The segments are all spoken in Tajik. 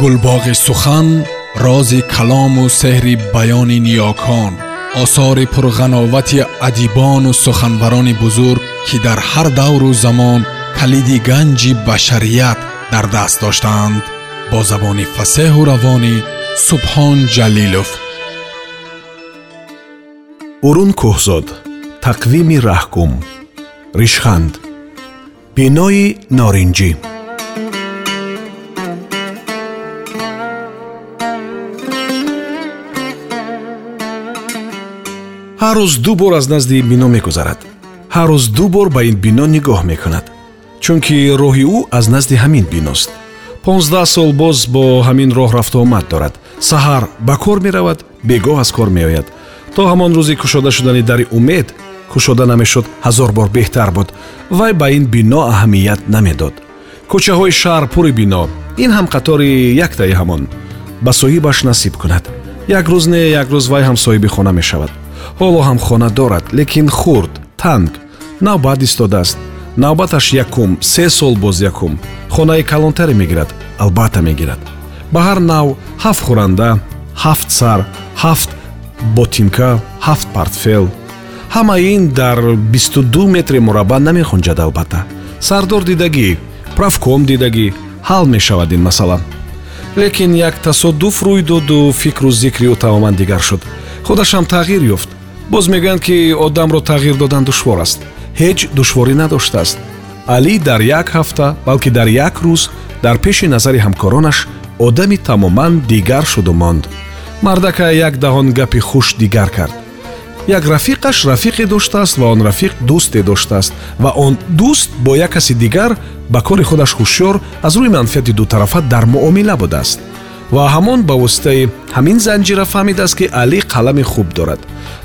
гулбоғи сухан рози калому сеҳри баёни ниёкон осори пурғановати адибону суханбарони бузург ки дар ҳар давру замон калиди ганҷи башарият дар даст доштаанд бо забони фасеҳу равонӣ субҳон ҷалилов. Урун кӯҳзод тақвими раҳкум ришханд бинои норинҷӣ ҳар рӯз ду бор аз назди ин бино мегузарад. ҳар рӯз ду бор ба ин бино нигоҳ мекунад чунки роҳи ӯ аз назди ҳамин биност. Понздаҳ сол боз бо ҳамин роҳ рафтуомад дорад. Саҳар ба кор меравад бегоҳ аз кор меояд. То ҳамон рӯзи кушода шудани дари умед кушода намешуд ҳазор бор беҳтар буд вай ба ин бино аҳамият намедод. Кӯчаҳои шаҳр пури бино ин ҳам қатори яктаи ҳамон. Ба соҳибаш насиб кунад. Як рӯз не як рӯз вай ҳам соҳиби хона мешавад ҳоло ҳам хона дорад лекин хурд танг навбат истодааст. Навбаташ якум се сол боз якум. Хонаи калонтаре мегирад албатта мегирад. Ба ҳар нав ҳафт хӯранда ҳафт сар ҳафт ботинка ҳафт портфел. Ҳамаи ин дар бисту ду метри мурабба намехунҷад албатта. Сардор дидагӣ правком дидагӣ ҳал мешавад ин масъала лекин як тасодуф рӯй доду фикру зикри ӯ тамоман дигар шуд худашам тағйир ёфт. Боз мегӯянд ки одамро тағйир додан душвор аст. Ҳеҷ душворӣ надоштааст. Алӣ дар як ҳафта балки дар як рӯз дар пеши назари ҳамкоронаш одами тамоман дигар шуду монд. Мардака як даҳон гапи хуш дигар кард. Як рафиқаш рафиқе доштааст ва он рафиқ дӯсте доштааст ва он дӯст бо як каси дигар ба кори худаш ҳушёр аз рӯи манфиати дутарафа дар муомила будааст ва ҳамон ба воситаи ҳамин занҷира фаҳмидааст ки алӣ қалами хуб дорад.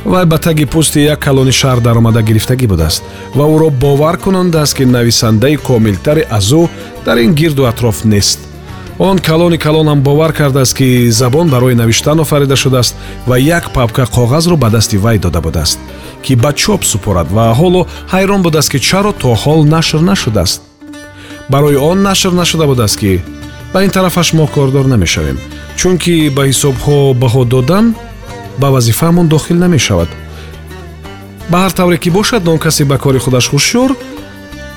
вай ба таги пӯсти як калони шаҳр даромада гирифтагӣ будааст ва ӯро бовар кунондааст ки нависандаи комилтаре аз ӯ дар ин гирду атроф нест. он калони калонам бовар кардааст ки забон барои навиштан офарида шудааст ва як папка коғазро ба дасти вай дода будааст ки ба чоп супорад ва ҳоло ҳайрон будааст ки чаро то ҳол нашр нашудааст. барои он нашр нашуда будааст ки ба ин тарафаш мо кордор намешавем. Чунки ба ҳисобҳо баҳо додан ба вазифаамон дохил намешавад. Ба ҳар тавре ки бошад он касе ба кори худаш ҳушёр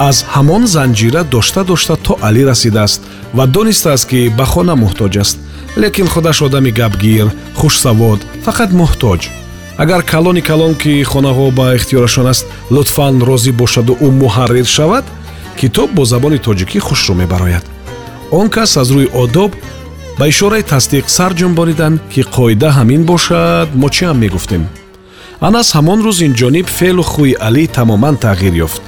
аз ҳамон занҷира дошта дошта то алӣ расидааст ва донистааст ки ба хона муҳтоҷ аст. Лекин худаш одами гапгир хушсавод фақат муҳтоҷ. Агар калони калон ки хонаҳо ба ихтиёрашон аст лутфан розӣ бошаду ӯ муҳаррир шавад китоб бо забони тоҷикӣ хушрӯ мебарояд он кас аз рӯи одоб ба ишораи тасдиқ сар ҷунбониданд ки қоида ҳамин бошад мо чиам мегуфтем? Анас ҳамон рӯз инҷониб феълу хуи алӣ тамоман тағйир ёфт.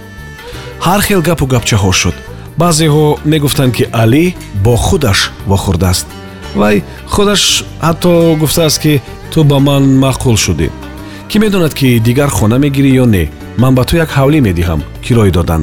Ҳар хел гапу гапчаҳо шуд. Баъзеҳо мегуфтанд ки алӣ бо худаш вохӯрдааст вай худаш ҳатто гуфтааст ки ту ба ман маъқул шудӣ кӣ медонад ки дигар хона мегирӣ ё не? Ман ба ту як ҳавлӣ медиҳам кирои додан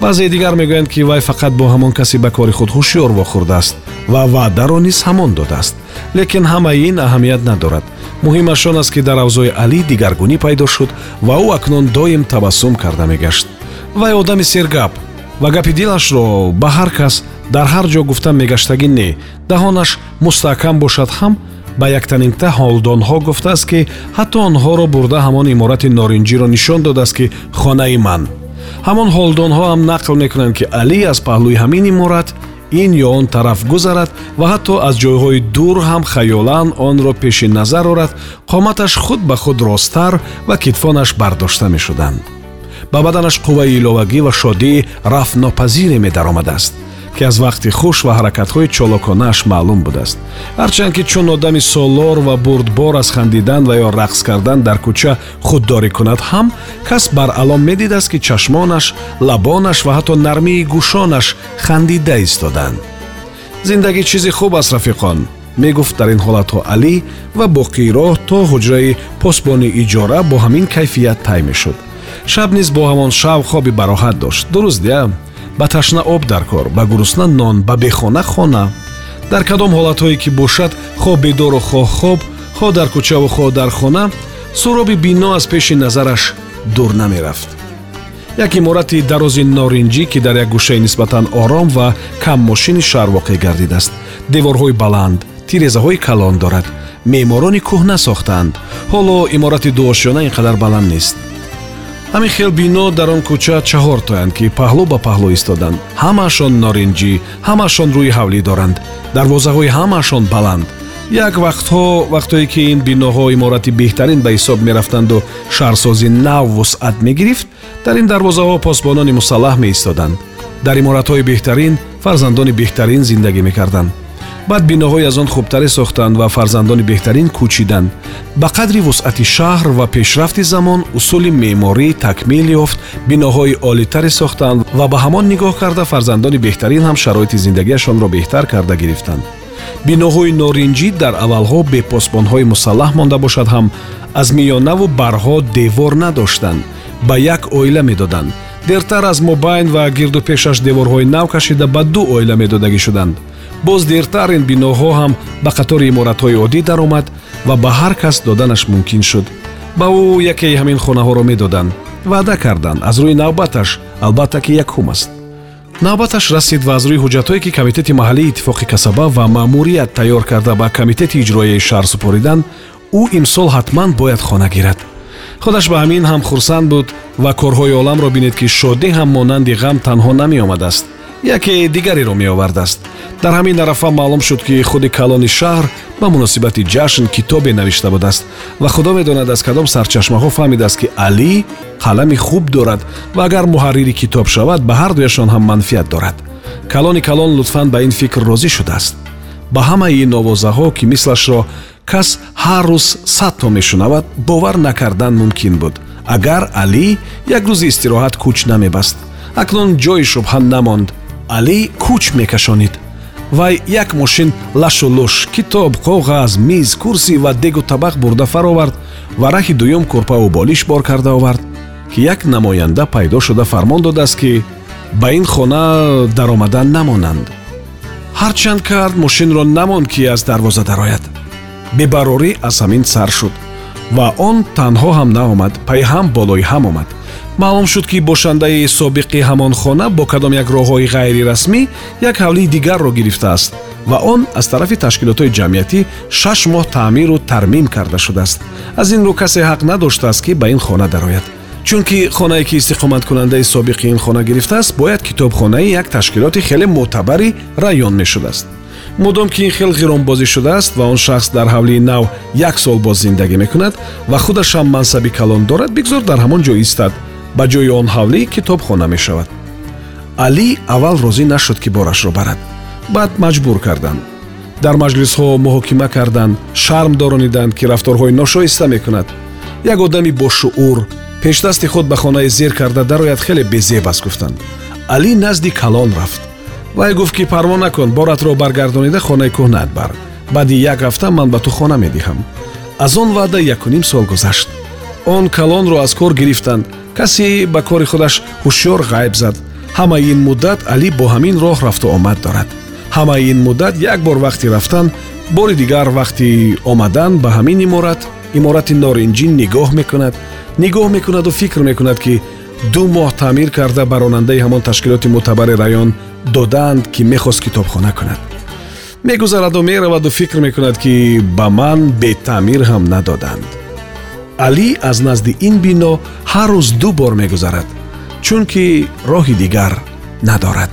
баъзеи дигар мегӯянд ки вай фақат бо ҳамон касе ба кори худ ҳушёр вохӯрдааст ва ваъдаро низ ҳамон додааст лекин ҳамаи ин аҳамият надорад. Муҳимаш он аст ки дар авзои алӣ дигаргунӣ пайдо шуд ва ӯ акнун доим табассум карда мегашт. Вай одами сергап ва гапи дилашро ба ҳар кас дар ҳар ҷо гуфта мегаштагӣ не. Даҳонаш мустаҳкам бошад ҳам ба яктанинта ҳолдонҳо гуфтааст ки ҳатто онҳоро бурда ҳамон иморати норинҷиро нишон додааст ки хонаи ман ҳамон ҳолдонҳо ҳам нақл мекунанд ки алӣ аз паҳлӯи ҳамин иморат ин ё он тараф гузарад ва ҳатто аз ҷойҳои дур ҳам хаёлан онро пеши назар орад қоматаш худ ба худ росттар ва китфонаш бардошта мешуданд. Ба баданаш қувваи иловагӣ ва шодии рафтнопазире медаромадааст ки аз вақти хуш ва ҳаракатҳои чолоконааш маълум будааст. ҳарчанд ки чун одами солор ва бурдбор аз хандидан ва ё рақс кардан дар кӯча худдорӣ кунад ҳам кас баръалом медидааст ки чашмонаш лабонаш ва ҳатто нармии гӯшонаш хандида истоданд. Зиндагӣ чизи хуб аст рафиқон. Мегуфт дар ин ҳолатҳо алӣ ва боқии роҳ то ҳуҷраи посбони иҷора бо ҳамин кайфият тай мешуд. Шаб низ бо ҳамон шав хоби бароҳат дошт. Дуруст я ба ташна об дар кор ба гурусна нон ба бехона хона. Дар кадом ҳолатҳое ки бошад хоҳ бедору хоҳ хоб хоҳ дар кӯчаву хоҳ дар хона суроби бино аз пеши назараш дур намерафт. Як иморати дарози норинҷӣ ки дар як гӯшаи нисбатан ором ва каммошини шаҳр воқеъ гардидааст деворҳои баланд тирезаҳои калон дорад. Меъморони кӯҳна сохтаанд. Ҳоло иморати дуошёна ин қадар баланд нест ҳамин хел бино дар он кӯча чаҳортоянд ки паҳлӯ ба паҳлӯ истоданд ҳамаашон норинҷӣ ҳамаашон рӯи ҳавлӣ доранд. Дарвозаҳои ҳамаашон баланд. Як вақтҳо вақтое ки ин биноҳо иморати беҳтарин ба ҳисоб мерафтанду шаҳрсозӣ нав вусъат мегирифт дар ин дарвозаҳо посбонони мусаллаҳ меистоданд дар иморатҳои беҳтарин фарзандони беҳтарин зиндагӣ мекарданд баъд биноҳои аз он хубтаре сохтанд ва фарзандони беҳтарин кӯчиданд. Ба қадри вусъати шаҳр ва пешрафти замон усули меъморӣ такмил ёфт биноҳои олитаре сохтанд ва ба ҳамон нигоҳ карда фарзандони беҳтарин ҳам шароити зиндагиашонро беҳтар карда гирифтанд. Биноҳои норинҷӣ дар аввалҳо бе посбонҳои мусаллаҳ монда бошад ҳам аз миёнаву барҳо девор надоштанд ба як оила медоданд. Дертар аз мобайн ва гирду пешаш деворҳои нав кашида ба ду оила медодагӣ шуданд боз дертар ин биноҳо ҳам ба қатори иморатҳои оддӣ даромад ва ба ҳар кас доданаш мумкин шуд. Ба ӯ якеи ҳамин хонаҳоро медоданд ваъда карданд. Аз рӯи навбаташ албатта ки якум аст. Навбаташ расид ва аз рӯи ҳуҷҷатҳое ки комитети маҳаллии иттифоқи касаба ва маъмурият тайёр карда ба комитети иҷроияи шаҳр супориданд ӯ имсол ҳатман бояд хона гирад. Худаш ба ҳамин ҳам хурсанд буд ва корҳои оламро бинед ки шодӣ ҳам монанди ғам танҳо намеомадааст яке дигареро меовардааст. Дар ҳамин арафа маълум шуд ки худи калони шаҳр ба муносибати ҷашн китобе навишта будааст. Ва худо медонад аз кадом сарчашмаҳо фаҳмидааст ки алӣ қалами хуб дорад ва агар муҳаррири китоб шавад ба ҳардуяшон ҳам манфиат дорад. Калони калон лутфан ба ин фикр розӣ шудааст. Ба ҳамаи ин овозаҳо ки мислашро кас ҳар рӯз садто мешунавад бовар накардан мумкин буд. Агар алӣ як рӯзи истироҳат кӯч намебаст акнун ҷои шубҳа намонд алӣ кӯч мекашонид. Вай як мошин лашу луш китоб коғаз миз курсӣ ва дегу табақ бурда фаровард ва раҳи дуюм курпаву болиш бор карда овард ки як намоянда пайдо шуда фармон додааст ки ба ин хона даромадан намонанд. Ҳарчанд кард мошинро намонд ки аз дарвоза дарояд. Бебарорӣ аз ҳамин сар шуд ва он танҳо ҳам наомад пайҳам болои ҳам омад маълум шуд ки бошандаи собиқи ҳамон хона бо кадом як роҳҳои ғайрирасмӣ як ҳавлии дигарро гирифтааст ва он аз тарафи ташкилотҳои ҷамъиятӣ шаш моҳ таъмиру тармим карда шудааст. аз ин рӯ касе ҳақ надоштааст ки ба ин хона дарояд. чунки хонае ки истиқоматкунандаи собиқи ин хона гирифтааст бояд китобхонаи як ташкилоти хеле мӯътабари раён мешудааст. мудом ки ин хел ғиронбозӣ шудааст ва он шахс дар ҳавлии нав як сол боз зиндагӣ мекунад ва худашам мансаби калон дорад бигзор дар ҳамон ҷо истад ба ҷои он ҳавлӣ китобхона мешавад. Алӣ аввал розӣ нашуд ки борашро барад. Баъд маҷбур карданд. Дар маҷлисҳо муҳокима карданд шарм дорониданд ки рафторҳои ношоиста мекунад. Як одами бошуъур пешдасти худ ба хонае зер карда дарояд хеле безеб аст гуфтанд. Алӣ назди калон рафт. Вай гуфт ки парво накун боратро баргардонида хонаи кӯҳнаат бар. Баъди як ҳафта ман ба ту хона медиҳам. Аз он ваъда якуним сол гузашт. Он калонро аз кор гирифтанд касе ба кори худаш ҳушёр ғайб зад. Ҳамаи ин муддат алӣ бо ҳамин роҳ рафту омад дорад. Ҳамаи ин муддат як бор вақти рафтан бори дигар вақти омадан ба ҳамин иморат иморати норинҷӣ нигоҳ мекунад. Нигоҳ мекунаду фикр мекунад ки ду моҳ таъмир карда ба ронандаи ҳамон ташкилоти мӯътабари раён додаанд ки мехост китобхона кунад. Мегузараду мераваду фикр мекунад ки ба ман бетаъмир ҳам надоданд алӣ аз назди ин бино ҳар рӯз ду бор мегузарад чунки роҳи дигар надорад